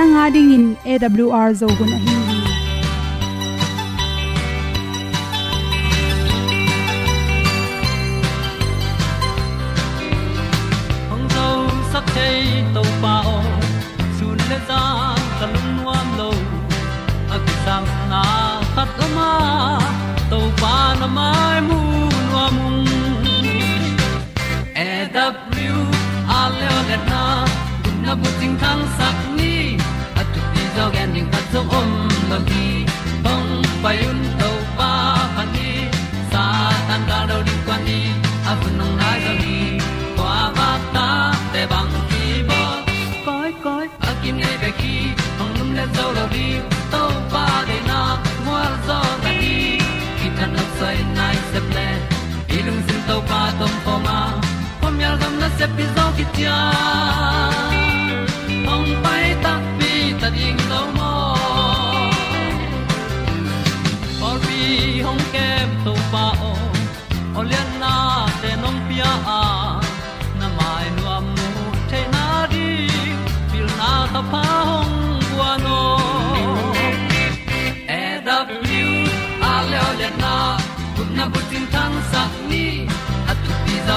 nanga ding in awr zo gun a hi hong zo sak chei to pa o sun le za nuam lo a ki sam na khat o ma to pa na mai mu nuam e w a le na gun na bu ting tang sak tu ti zo gen ding khat zo om lo gi hong pai un to pa han ni sa tan ga do di kwan ni a bu nong lai zo gi kwa ba ta te bang ki bo koi koi a kim nei be ki hong lum le zo lo di to pa de na mo zo ta ni ki tan no sai nai se ple ilung sin to pa tom pa ma. Pom yal gam na se pi zo ki ti a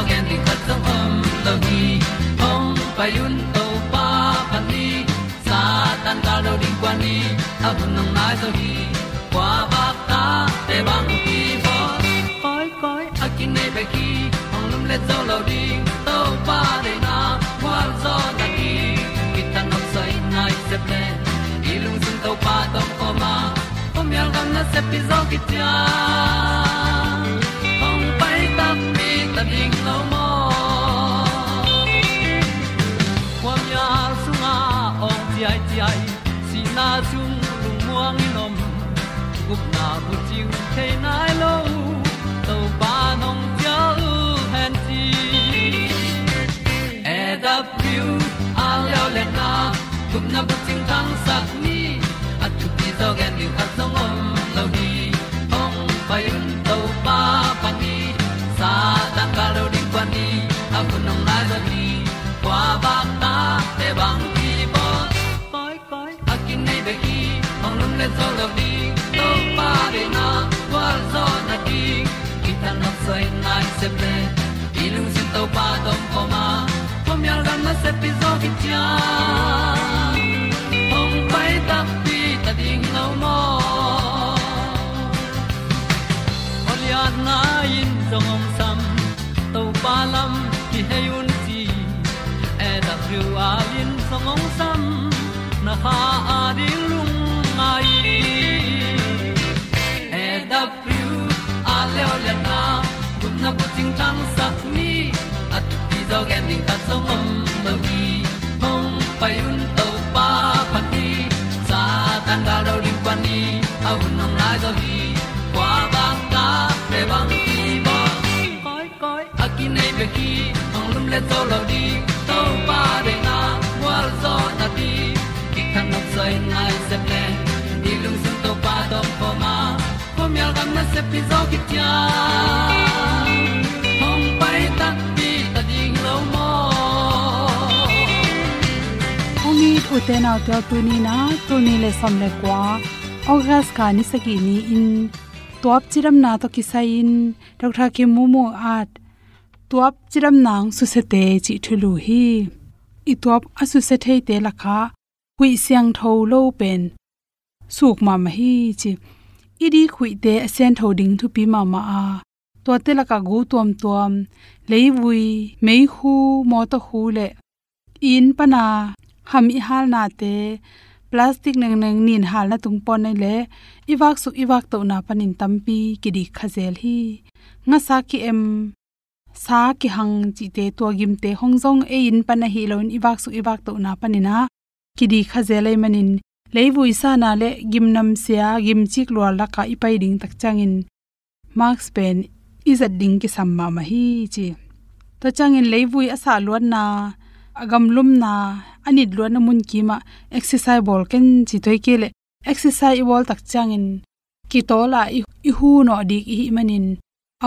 tu pi di khat song om lo gi hong pa yun to pa pan ni. Sa tan ga lo ding kwan ni. A bu nang mai so hi. Kwa ba ta te bang ki bo koi koi a kin nei be ki ong lum le zo lo ding to pa de na. Kwa zo na ki ki ta nok sai nai se pe ilung sun to pa tom ko ma. Ko mi al gan na se pi zo ki tia chiu nai lo to nong pia han ti e da pru a leo le na gup se ple i lung sin to pa tom ko ma pom yal gam na se pi zo ki tia. Ting tang sat ni at ti zo gen ding ta som mom mo gi hong pai un to pa pa ti. Sa tan da do ri pa ni. A un nong lai do gi kwa ba ta pe bang ti ba koi koi a ki nei be ki ong lum le to lo di to pa de na wa zo na ti ki kan nok sai nai se ple ni lung sun to pa do po ma. Po mi al gam na se pi zo ki tia ong ni thu tu ni na tu ni le som le kwa august ka ni saki ni in tuap chiram na to kisai in dr ki mumu at tuap chiram nang su se te chi thulu hi i tuap asu se thei te lakha hui siang tho lo pen suk ma ma hi chi idi khui te asen tho ding thu pi ma ma a to te la ka gu tuam tuam leivui mei hu mo to hu le in pana ham i hal na te. Plastic neng neng nin hal na tung pon nei le. Iwak su iwak to na panin tampi ki di khazel hi. Nga sa ki em. Sa ki hang chi te to gim te hongjong e in pana hi loin iwak su iwak to na panina ki di khazel ei manin. Leivui sa na le gimnam sia gim chik lwal la ka ipai ding tak changin marks pen izat ding ki samma ma hi chi. To changin leivui asa luan na agam lum na ani lo na mun ki ma exercise ball ken chi toi ke le. Exercise ball tak changin ki to la i hu no di hi manin.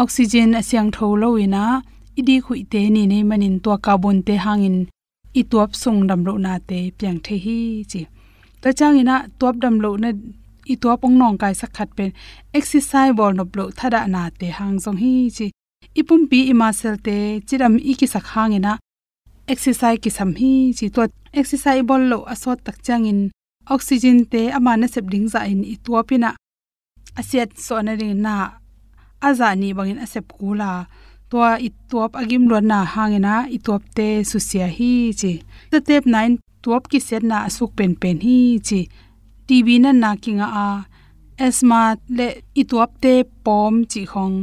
Oxygen asyang tho lo ina idi khu te ni nei manin to carbon te hangin i tuap sung dam lo na te piang the hi chi. Ta chang ina tuap dam lo na, i tuap ong nong kai sak khat pen exercise bol no blo thada na te hang jong hi chi. Ipum pi ima sel te chiram i ki sak hang ina exercise ki sam hi chi to exercise bol lo asot tak chang in oxygen te ama na sep ding za in i pina asiat so na ri na azani bangin asep kula. To i tuap agim lo na hangena i tuap te susia hi chi. The tep 9 tuap ki set na asuk pen pen hi chi. Tv na na kinga a. Asma le i tuap te pom chi khong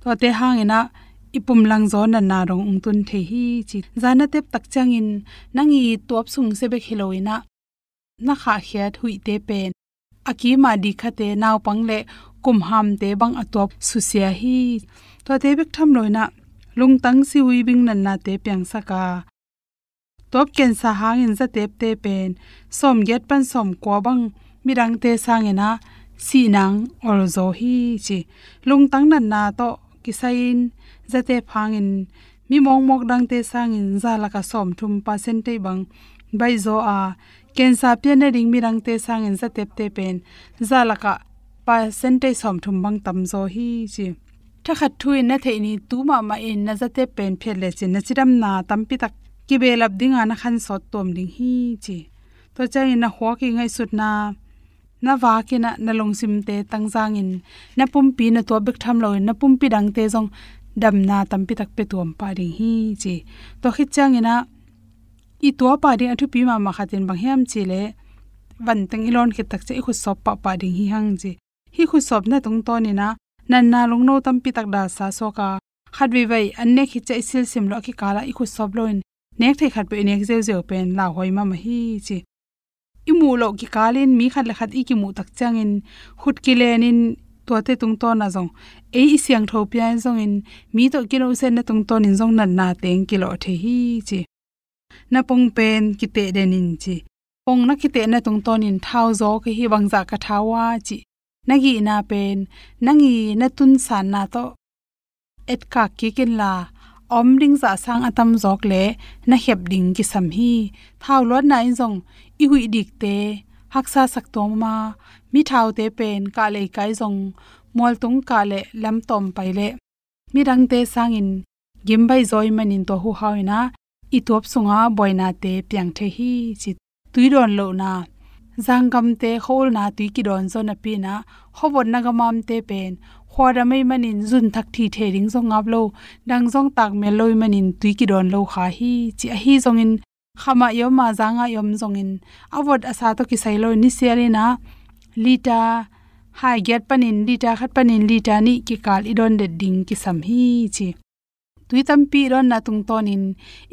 to te hangena ipum lang zo na na rong ung tun the hi chi. Zana tep tak changin, nangi top sung se be khiloina na kha khyat hui te pen aki ma di khate naw pang le kum ham te bang atop susia hi. To te bek tham loina lung tang si wi bing nan na te pyang saka top ken sa hang in za tep te pen som get pan som ko bang, mirang te sangena si nang or zo hi chi. Lung tang nan na to, kisain za te phangin mi mong mok dang te sangin za la ka som thum percent te bang bai zo a ken sa pian na ring mirang te sangin za tep te pen za la ka percentage som thum bang tam zo hi chi tha khat thui na thei ni tu ma ma in na zate pen phe le chin na chiram na tam pi tak ki be lap ding ana khan sot tom ding hi chi to cha in na ho ki ngai sut na na wa ki na na long sim te tang jang in na pum pi na to bek tham lo na pum pi dang te jong dam na tam pi tak pe tuam pa ding hi chi to khit chang ina i to pa ding athu pi ma ma khatin bang hiam chi le van teng ilon khit tak che i khu sop pa pa ding hi hang ji hi khu sop na tung to ni na nan na lung no tam pi tak da sa so ka khat wi wai an ne khi che sil sim lo ki kala i khu sop loin nek thai khat pe nek zeu zeu pen la hoi ma ma hi chi i mu lo ki kalin mi khat le khat i ki mu tak changin khut ki lenin to te tung to na zong e i siang tho pian zong in, mi to kilo sen na tung to in zong nan na teng kilo the hi chi. Na pong pen ki te denin chi. Pong na ki te na tung to in thau zo ki hi wangza ka thawa chi. Nagi na pen, na nangi na tun san na to et ka ki kin la, om ding za sang atam jok le, na hep ding ki sam hi. Thau lot na in jong i hui dik te haksa sak to ma. Mi thau te pen ka le kai jong mol tung ka le lam tom pai le mi rang te sang in gim bai zoi manin to hu hawina i top sunga boina te piang the hi chi tuidon lo na. Zangam te khol na tui ki don zo na pi na hobon na gamam te pen. Khwara mai manin zun thak thi the ring zong ngap lo, dang zong tak me loi manin tui ki don lo kha hi. Chi a hi zong in, khama yo ma zanga yom zong in. Awot asa to ki sai lo ni seri na. Lita hai get panin lita khat panin lita ni, ki kal idon de ding ki sam hi chi. Tui tam pi ron na tung tonin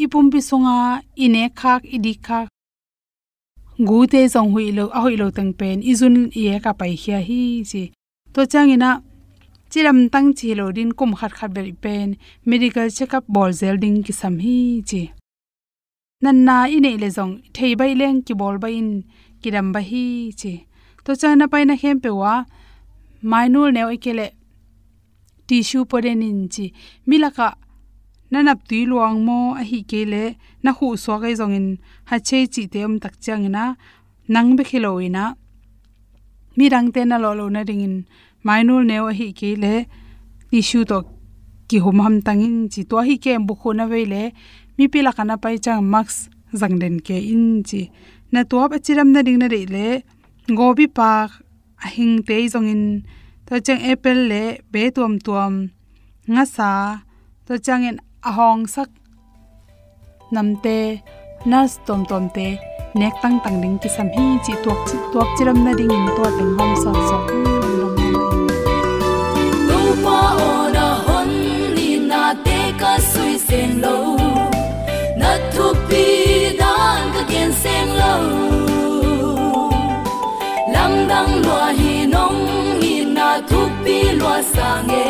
ipum bi sunga ine khak idi khak. Gu te zong hui lo, a hui lo tang pen. Izun ye ka pai khia hi chi. To changina chiram tang chi lo din kum khat khat beri pen. Medical checkup bol zel ding ki sam hi chi. Nan na i nei le zong. Thei bai leng ki bol bai in. Ki dam ba hi chi to chana pai na hem pe wa mainul ne oi tissue poden in chi milaka nanap tui luang mo a hi kele na hu so ga jong in ha che chi te um tak chang na nang be khilo ina mi rang te na lo lo na ring in mainul neo a hi kele tissue to ki hum ham tangin chi to hi kem bu khona veile mi pila kana pai chang max zangden ke in chi na to ba chiram na ding na re le gobi pa a hing te zong in to chang apple le be tuam tuam nga sa to chang in ahong hong sak namte nas tom tom te, nek tang tang ding ki sam hi, chi tuak chi tuak chiram na ding in to teng bom sa sa tu pi lo sa nge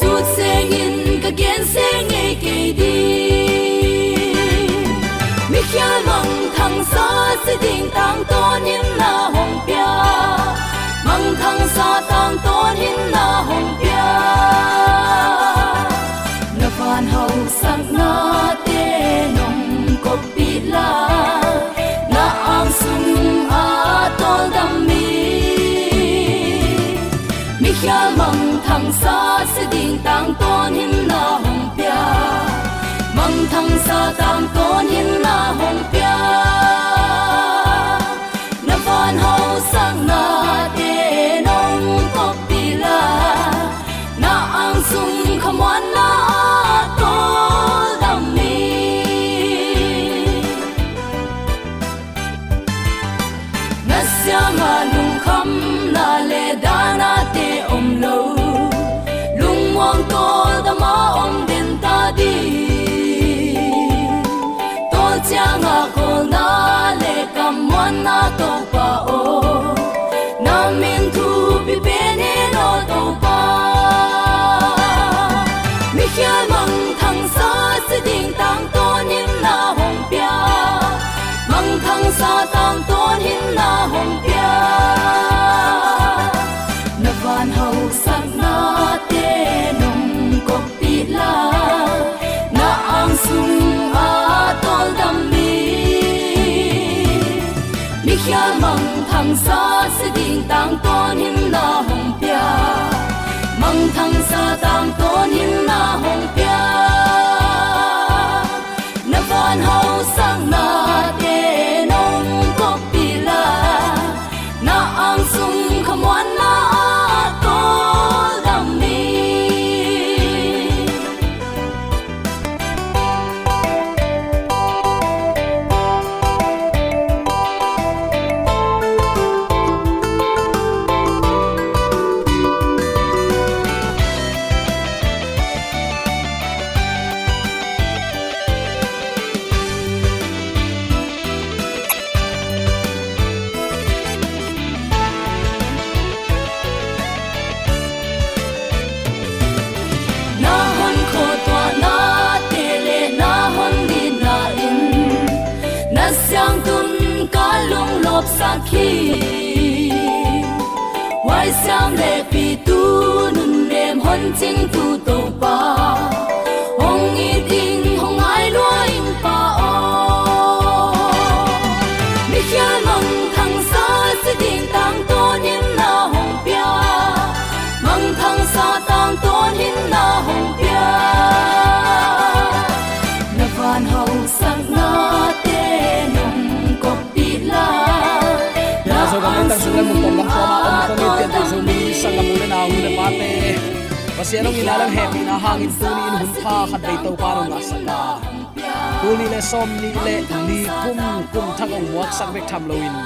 su se ngin ka gen se nge ke di mi khia mong thang sa se ding tang to nin na hong pia mong thang sa tang to nin na hong pia na van hong sang na tang to hồng le kam wan na to pa o tang to nim na hong pia mong thang sa tang to nim na hong pia pasianong inalang happy na hangin tuni in hun khat dei to pa na saka tuni le som ni le ni kum kum thang ong wak sak bek tham loin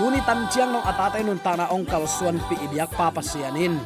tuni tan chiang nong ata te nun ta na ong kal suan pi ibyak pa pasianin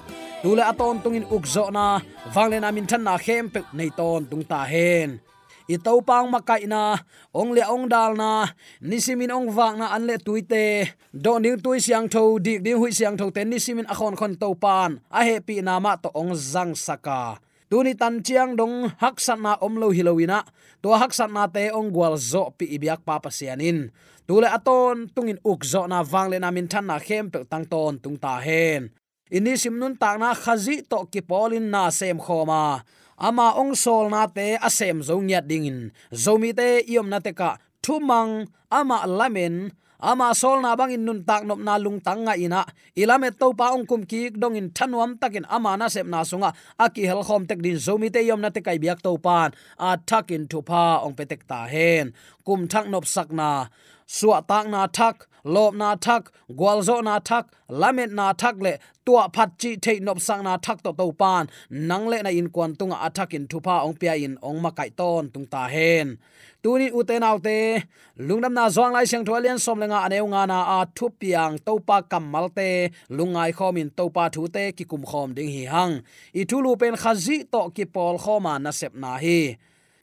tule aton tungin ukzo na wangle na min than na khem pe nei ton tung ta hen i to pang makai na, ong le ong dal na, nisimin ong wak na an le tuite do ning tui siang tho dik ding hui siang tho ten nisimin akhon khon to pan. A happy na ma to ong zang saka. Tuni tan chiang dong hak san na om lo hilowina to hak san na te ong gwal zo pi ibyak pa pasianin tule aton tungin uk zo na wangle na min than na khem pe tang ton tung ta hen ini simnun tak na khazi to ki polin na sem khoma. Ama ong sol na te asem zo nya dingin. Zomi te iom na te ka thumang, ama lamen ama sol na bangin nun tak nop na lung tang nga ina. Ilame to pa ong kum ki dong in thanuam takin ama na sep na sunga. Aki hel khom tek din zomi te yom na te kai biak to pan. A takin thu pa ong petek ta hen. Kum thak nop sak na suwa tak na thak, lop na thak, gwalzo na thak, lamet na thak le tua phat chi the nop sang na thak to to pan nang le na in kwan tunga athak in thupa ong pia in ong ma kai ton tung ta hen. Tuni uten autte, lungnam na zong lai siang tholian som lenga aneu nga na a thu piang topa kamal te lungai khom in topa thu te ki kum khom ding hi hang. I thulu pen khazi to ki pol khoma na sep na hi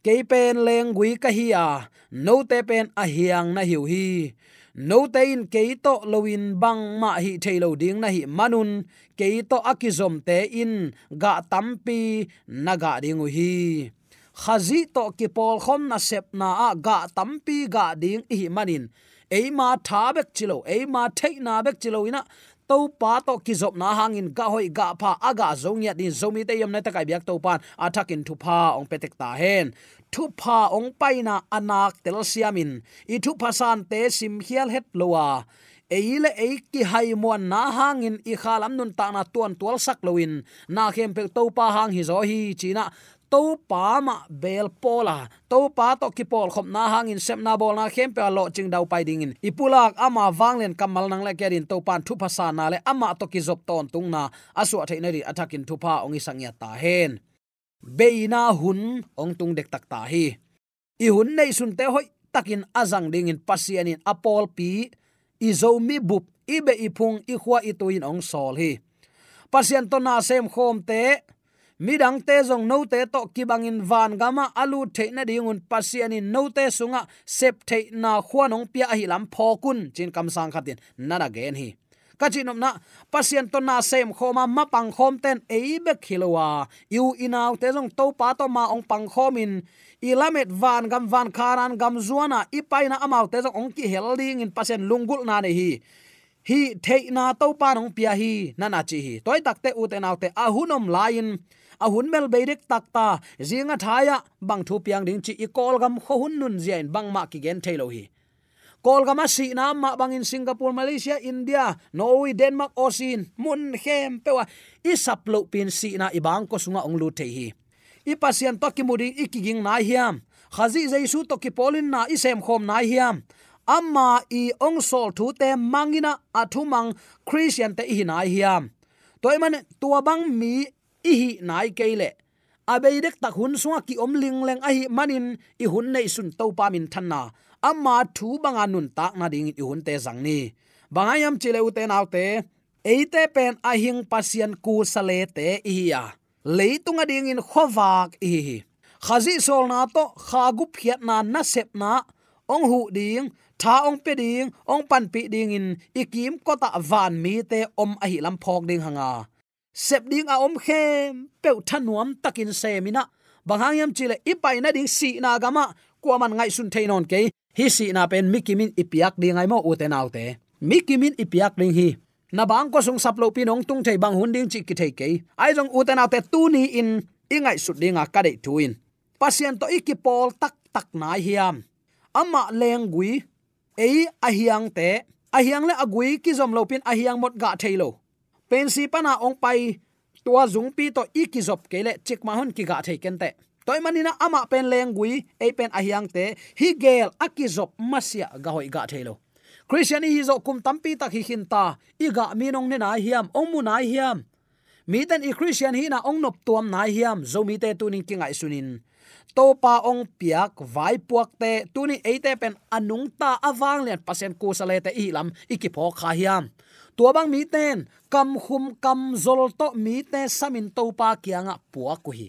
ke pen leng gui ka hi a, no te pen a hiang na hiu hi. No te in ke to loin bang ma hi thailo ding na hi manun ke to akizom te in ga tampi naga ding hi. Khazi to ki pol khom na sep na a ga tampi ga ding hi manin. Eima thabek chilo eima theina bek chilo ina to pa to ki zop na hangin ga hoi ga pha aga zong ya din zomi te yom na ta kai biak to pan athakin thu pha ong petek ta hen. Thu pha ong paina anak tel siamin, i thu pha san te sim hial het lowa. Eile eiki hai mo na hangin i khalam nun ta na tuan tual sak loin na khem pe to pa hang hi zo hi, china to pa ma bel pola. To pa to ki pol khop na hangin sem na bol na khem pe lo ching dau pai ding in. Ipulak ama wanglen kamal nang le kerin to pan thu phasa na le ama to ki zop ton tung na. Asu athai na ri athakin thu pa ongi sangya ta hen. Beina hun ong tung dek tak ta hi. I hun nei sun te hoi takin azang ding in pasianin apol pi. I zo mi bup, i be i phung, i khwa i tuin ong sol hi. Pasian to na sem khom te midang te zong no te to kibangin van gama alu the na dingun pasiani no te sunga sep the na khuanong pia hi lam phokun chin kam sang khatin nana gen hi. Kachinom na, pasien to na sem khoma ma pang khom ten e be khilowa yu inaw te jong to pa to ma ong pang khomin ilamet van gam van karan gam zuana ipaina amaw te jong ong ki helding in pasien lungul na ne hi. Hi theina to pa nong pia hi nana chi hi. Toy takte u te ahunom lain a hun mel beirek takta zinga thaya bang thu piang ding chi i kol gam kho hun nun zian bang ma ki gen thailo hi. Kol gama si na ma bang in singapore, malaysia, india, norway, denmark osin mun hem pewa i saplo pin si na i bang ko sunga ong lu the hi. I pasien to ki mudi i kiging na hiam. Khazi jaisu to ki polin na i sem khom na hiam. Amma i ong sol thu te mangina athumang christian te hi na hiam. Toy man tua bang mi i hi nai keile abei dek tak hun suwa ki om ling leng a hi manin, i hun nei sun to pa min thanna amma thu banga nun tak na ding i hun te zang ni. Bangayam chile u te nau te eite pen a hing pasian ku sale te i ya leitunga ding in khowak i hi khazi sol na to khagu phiat na na sep na. Ong hu ding, tha ong pe ding, ong pan pi ding in ikim ko ta van mi te om a hi lam phok ding hanga sep ding a om khem pe thanuam takin semina bangang yam chile ipai na ding si na gama. Kwa man ngai sun thainon ke hi si na pen mikimin ipiak ding ai mo uten autte mikimin ipiak ding hi. Na bang ko sung saplo pinong tung thai bang hunding chi ki thai ke ai jong uten autte tu ni in. Ingai sut dinga ka dei tuin pasien to ikipol tak tak nai hiam. Ama lengui ei ahiang te. Ahiang le agui ki zom lo pin ahiang mot ga thailo pensi pana ong pai, tua zung pi to ikizop kele chik ma hun ki ga thei kente toy manina ama pen lengui e pen ahyang te, hi gel akizop masia ga hoi ga thelo christian hi zo kum tampi tak hi hin ta, i ga minong ne na hiam, ong mu na hiam. Mi ten i christian hi na ong nop tuam na hiam, zo mi te tuning kingai sunin to pa ong piak, vai puak te tuni eite pen anung ta awang len pasen ku sale te i lam iki pho kha hiam tua bang mi ten, kam khum kam zol to mi te samin to pa kianga puwa ku hi.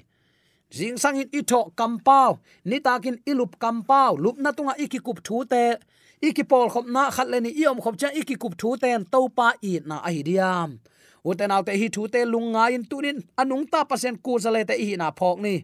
Jing sang in ito kampau ni takin ilup kampau lup na tunga ikikup thu te. Ikipol khop na khat le ni iom khop cha ikikup thu ten to pa i na ai diam. Uten autte hi thu te lunga in tunin, anung ta pasen ku zale te hi na phok ni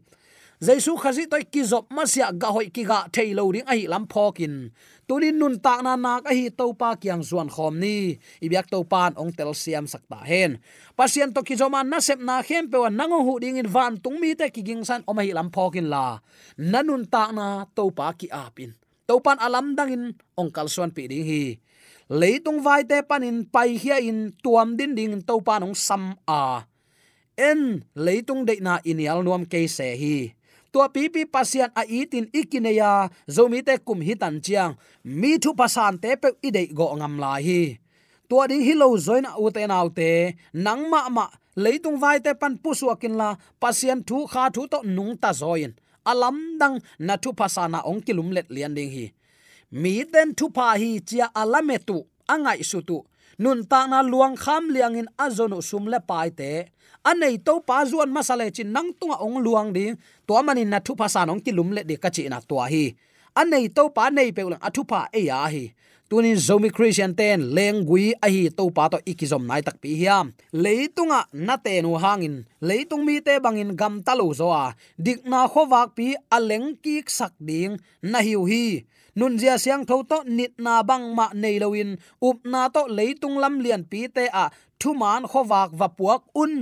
jaisu khazi toy ki zop masya ga hoi ki ga thailo ring a hi lam phokin tunin nun ta na na ka hi to pa kyang zuan khom ni. Ibyak to pan ong tel siam sakta hen. Pasien to ki zoma na sep na khem pe wan nango hu ding in van tung mi te ki ging san om hi lam phokin la. Nanun ta na to pa ki apin to pan alam dangin ong kal suan pi ding hi. Leitung vai te panin pai hia in tuam din ding to pan ong sam a. En leitung de na inial nuam ke se hi tua pipi pasian a itin ikineya zomi te kum hitan chiang. Mi thu pasan te pe idei go ngam lai hi. Tua ding hi lo zoina u te nau te, nang ma ma, leitung vai te pan pusu akin la, pasian thu kha thu to nung ta zoin. Alam dang na thu pasana ong kilum let lian ding hi. Mi den thu pa hi chia alametu angai su tu. Nun ta na luang kham liang in azono sum le pai te. Anei to pa zuan masale chin nang tunga ong luang ding to manin na thupa pasan ong kilum le de kachi na to hi. Anei to pa nei pe ulang athupa e ya hi. Tunin zomi christian ten lengui a hi to pa to ikizom nai tak pi hiam leitunga na te nu hangin. Leitung mi te bangin gam talu zo a. Dik na khowak pi aleng ki sak ding na hiu hi. Nun zia siang tho to nit na bang ma nei loin up na to leitung lam lian pi te a. Thuman khowak va puak un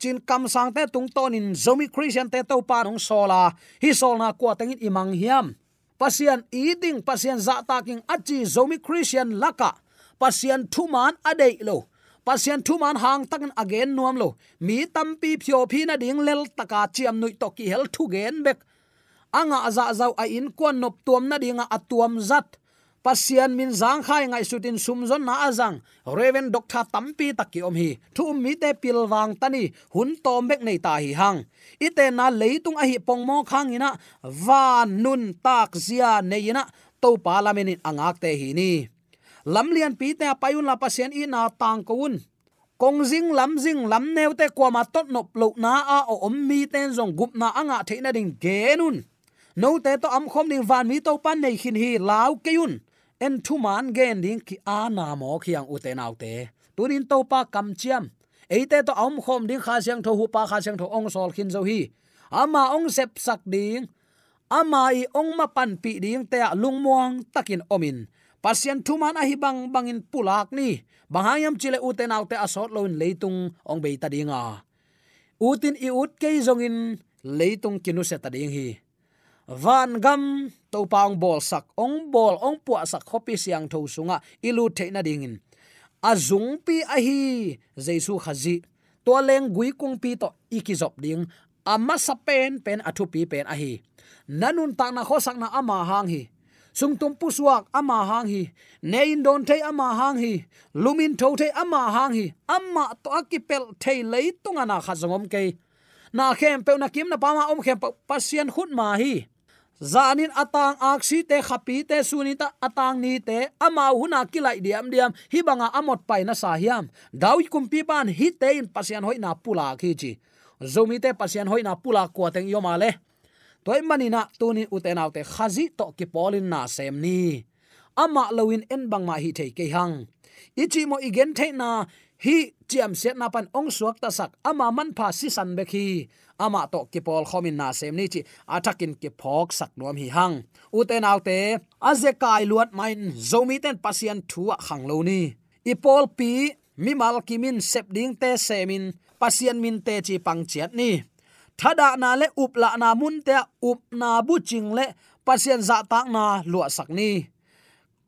chin kam sang te tung ton in zomi christian te to pa nong sola. Hi sol na kwa tengin imang hiam. Pasian eating pasian za taking achi zomi christian laka. Pasian thuman adei lo. Pasian thuman hang takin again nuam lo. Mi tampi phyo phi na ding lel taka chiam nui to ki hel thu gen bek. Anga aza zau a in kwan nop tuam na dinga atuam zat pasian min zang khai ngai sutin sumzon na azang. Reven doctor tampi takki om hi. Thu um mi te pilwang tani. Hun tom mek nei ta hi hang. Ite na leitung a hi pongmo khang ina. Van nun tak zia neina to parliament angak te hi ni. Lamlian pi te payun la pasian i na tang kun kong jing lam jing lam neu te kwa ma tot nop lo na a o om mi ten zong gup na anga theina ding genun no te to am khom ding van mi to pan nei khin hi lau keun en thu man gen ding ki a na mo khiang u te nau te tunin to pa kam chiam. Eite to om khom ding kha siang tho hu pa kha siang tho ong sol khin zo hi. Ama ong sep sak ding. Ama i ong ma pan pi ding te lung muang takin omin. Pasien thuman a hi bang bangin pulak ni. Bahayam chile uten autte asot loin leitung ong beita dinga utin i ut ke zongin leitung kinu se ta ding hi van gam to paung bol sak ong bol ong pu sak khopi siang tho sunga ilu theina dingin azung pi a hi jesu khazi to leng gui kung pi to ikizop ding amma sapen pen athu pi pen a hi. Nanun ta na khosak na ama hang hi. Sung tum pu suak ama hang hi. Nein don thei ama hang hi. Lumin tho thei ama hang hi. Amma to akipel thei lei tunga na khazongom ke na khem pe na kim na pama om khem pasien khut ma hi zanin atang aksi te khapi te sunita atang ni te. Ama huna kilai diam diam. Hi banga amot pai na sahiam dawi kumpi pan hi te in pasian hoi na pula khi chi. Zomi te pasian hoi na pula ko teng yo male toy manina tuni uten autte khazi to ki polin na sem ni. Ama lowin en bang ma hi te ke hang. Ichi mo igen the na hi chiam set na pan ong suak ta sak. Ama man pha si san be khi ama to kipol khomin na sem ni chi atakin ki phok sak nuam hi hang. Uten autte azekai luat main zomi ten pasien thua khang lo ni. Ipol pi, mi mal kimin sep ding te semin pasien min te chi pang chiat ni. Thada na le up la na mun te up na bu ching le, pasien za tak na lua sak ni.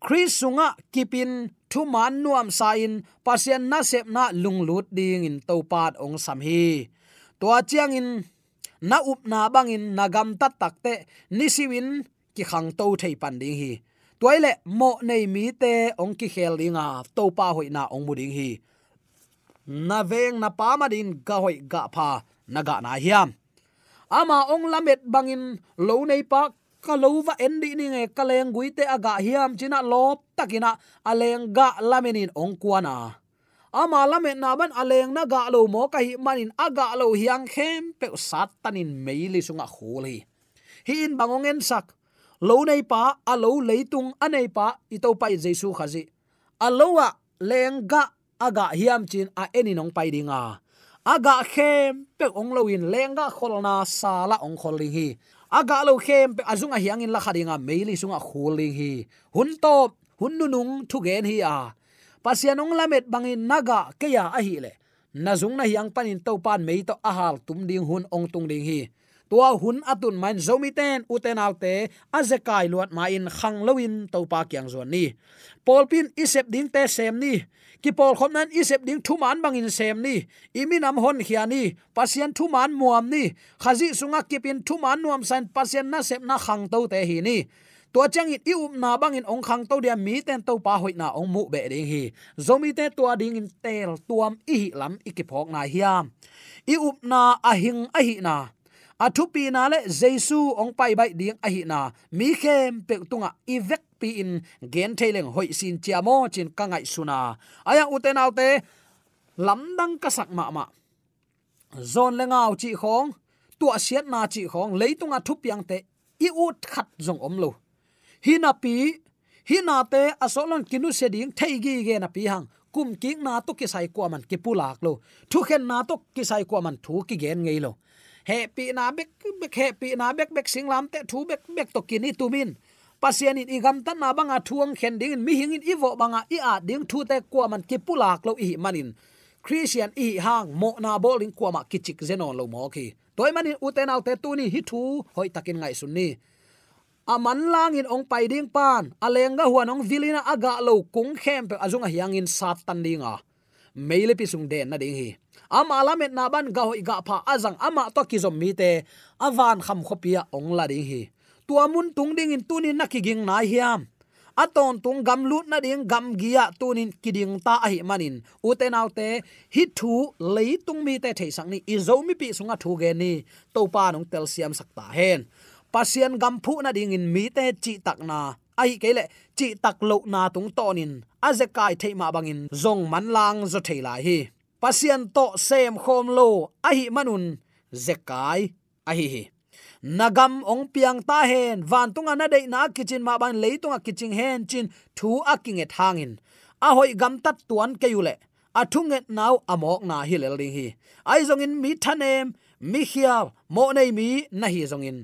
Chris sunga kipin thu man nuam sain pasien na sep na lunglut ding in topat ong sam hi to chiang in, na up na bangin nagam te takte nisiwin ki khang to thei pan ding hi. Toile mo nei mi te, ong ki khel dinga to pa hoi na ong mu ding hi. Na veng na pa ma din, ga hoi ga pha, na ga na hiam. Ama ong lamet bangin lo nei pa, ka lo va en di ni nge, ka leng gui te aga hiam china lop takina aleng ga lamenin ong kwana ama lame na ban aleng na ga lo mo ka hi manin aga lo hiang khem pe sat tanin meili sunga kholi hi. In bangongen sak. Lo nei pa, a lo leitung anei pa ito pai jesu khazi. A lowa leng ga aga hiam chin a eni nong pai dinga. Aga khem pe ong lo in lenga kholna sala ong kholi hi. Aga lo khem pe azunga hiang in la khadinga meili sunga khuli hi. Hun top, hun nunung thu gen hi a pasianong lamet bangin naga keya a hi le. Na na hiang panin to pan mei to ahal tum ding hun ong tung ding hi. Tua hun atun main zomi ten uten autte azekai luat main khang loin to kyang zon ni. Polpin isep ding te sem ni. Ki pol khom nan isep ding thu man bang sem ni. Imi nam hon khiani pasien thu man muam ni. Khazi sunga kipin thu man nuam san pasien na sep na khang to te hi ni to chang it i up na bang in ong khang to dia mi ten to pa hoi na ong mu be ding hi. Zomi te to ding in tel tuam i lam ikiphok na hiam i up na ahing ahi na. Athupi na le jesu ong pai bai ding a hi na. Mi khem pe tunga ivek pi in gen thaileng hoi sin chiamo chin kangai suna aya uten autte lamdang ka sak ma ma. Zon le ngau chi khong, tua siat na chi khong leitunga thupiang te i ut khat zong om lo hina pi hina te asolon kinu se ding thei gi ge na pi hang. Kum ki na to ki sai kwa man ki pulak lo. Thu khen na to ki sai kwa man thu ki gen ngei lo. Happy na bek bek happy na bek bek singlam te thu bek bek to kini tumin pasian in igam tan na banga thuang khen ding mi hing in iwo banga i a ding thu te kwa man ki pulak lo i manin. Christian i hang mo na bowling kwa ma kichik zenon lo mo ki. Toy manin uten au te tu ni hi thu, hoi takin ngai sunni ni aman lang in ong pai ding pan alenga huan ong vilina aga lo kung khem pe azunga hiang in satan dinga meile pi sung den na ding hi. Ama lamet na ban ga hoi ga pha azang ama to ki zom mi te. Avan kham khopia ong la ding hi. Tua mun tung ding in tunin nakiging na hiam aton tung gam lut na ding gam gia tunin kiding ta ahi hi manin uten autte hi thu tung mi te thei sang ni. Izomi pi sunga thu ge ni. Topa nong tel siam sakta hen pasian gam phu na ding in mi te chi tak na. Ai kele chi tak lo na tung tonin azekai thei ma bangin zong man lang zo thei lai hi. Pasian to sem khom lo, a hi manun. Zekai a hi hi. Nagam ong piang ta hen, van tunga na dei na kitchen ma ban leitunga kitchen hen chin thu aking et hangin a hoi gam tat tuan ke yule a thunget naw amok na hi lel ding hi. Ai zong in mi thanem mi khia mo nei mi na hi zong in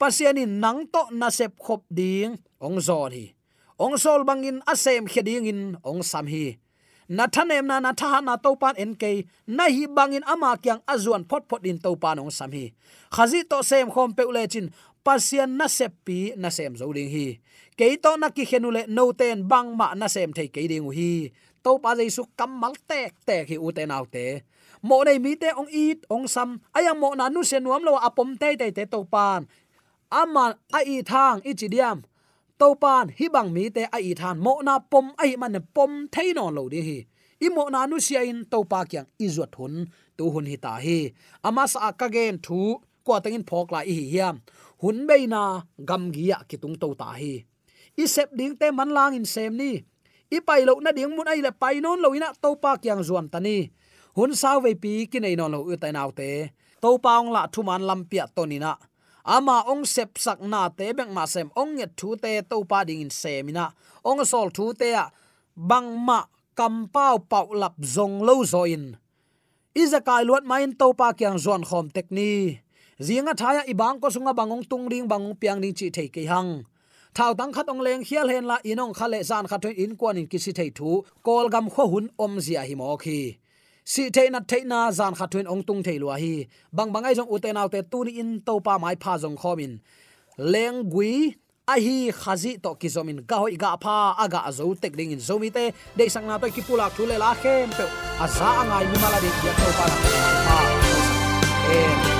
pasiani nang to na sep khop ding, ong zor hi. Ong sol bangin asem kheding in, ong sam hi. Na thanem na na tha na to pan en na hi bangin ama kyang azuan phot phot din to pan ong sam hi. Khazi to sem khom pe ule chin, pasian na sep pi, na sem zo ding hi. Ke to na ki khenule no ten bang ma na sem thei ke ding hi. To pa jaisu kamal tek tek hi u te nau te. Mo nei mi te ong it, ong sam, ayang mo na nu se nuam lo apom te te te to pan ama a i thang i chi diam. To pan hi bang mi te a i than mo na pom ai man pom thei no lo di hi. I mo na nu sia in to pa kyang i zuat hun, tu hun hi ta hi. Ama sa ka gen thu, kwa tengin phok la hi hiam. Hun be na gam gia ki tung to ta hi. I sep ding te man lang in sem ni. I pai lo na ding mun ai le pai non lo ina to pa kyang zuan tani hun saw ve pi ki nei no lo u ta nau te. To pa ong la thu man lam pia to ni na ama ong sep sak na te bek ma sem ong nge thu te to pa ding in semina ong sol thu te a bang ma kam pau pau lap zong lo zo in. Izakai luat main to pa kyang zon khom tekni zinga thaya ibang ko sunga bangong tung ring bangong piang ning chi thei ke hang. Thao tang khat ong leng hial hen la inong khale zan khat in kwan in kisi thei thu. Kol gam kho hun om zia hi mo khi si the na the na zan kha thun ong tung theilua hi. Bang bangai jong uten autte tu ni in to pa mai pha jong khomin. Leng gui, a hi khazi to ki zomin. Ga hoi ga pha aga zo tek ding in zomi te. De sang na to ki pula thule la khem pe a za angai ni mala de ya to pa e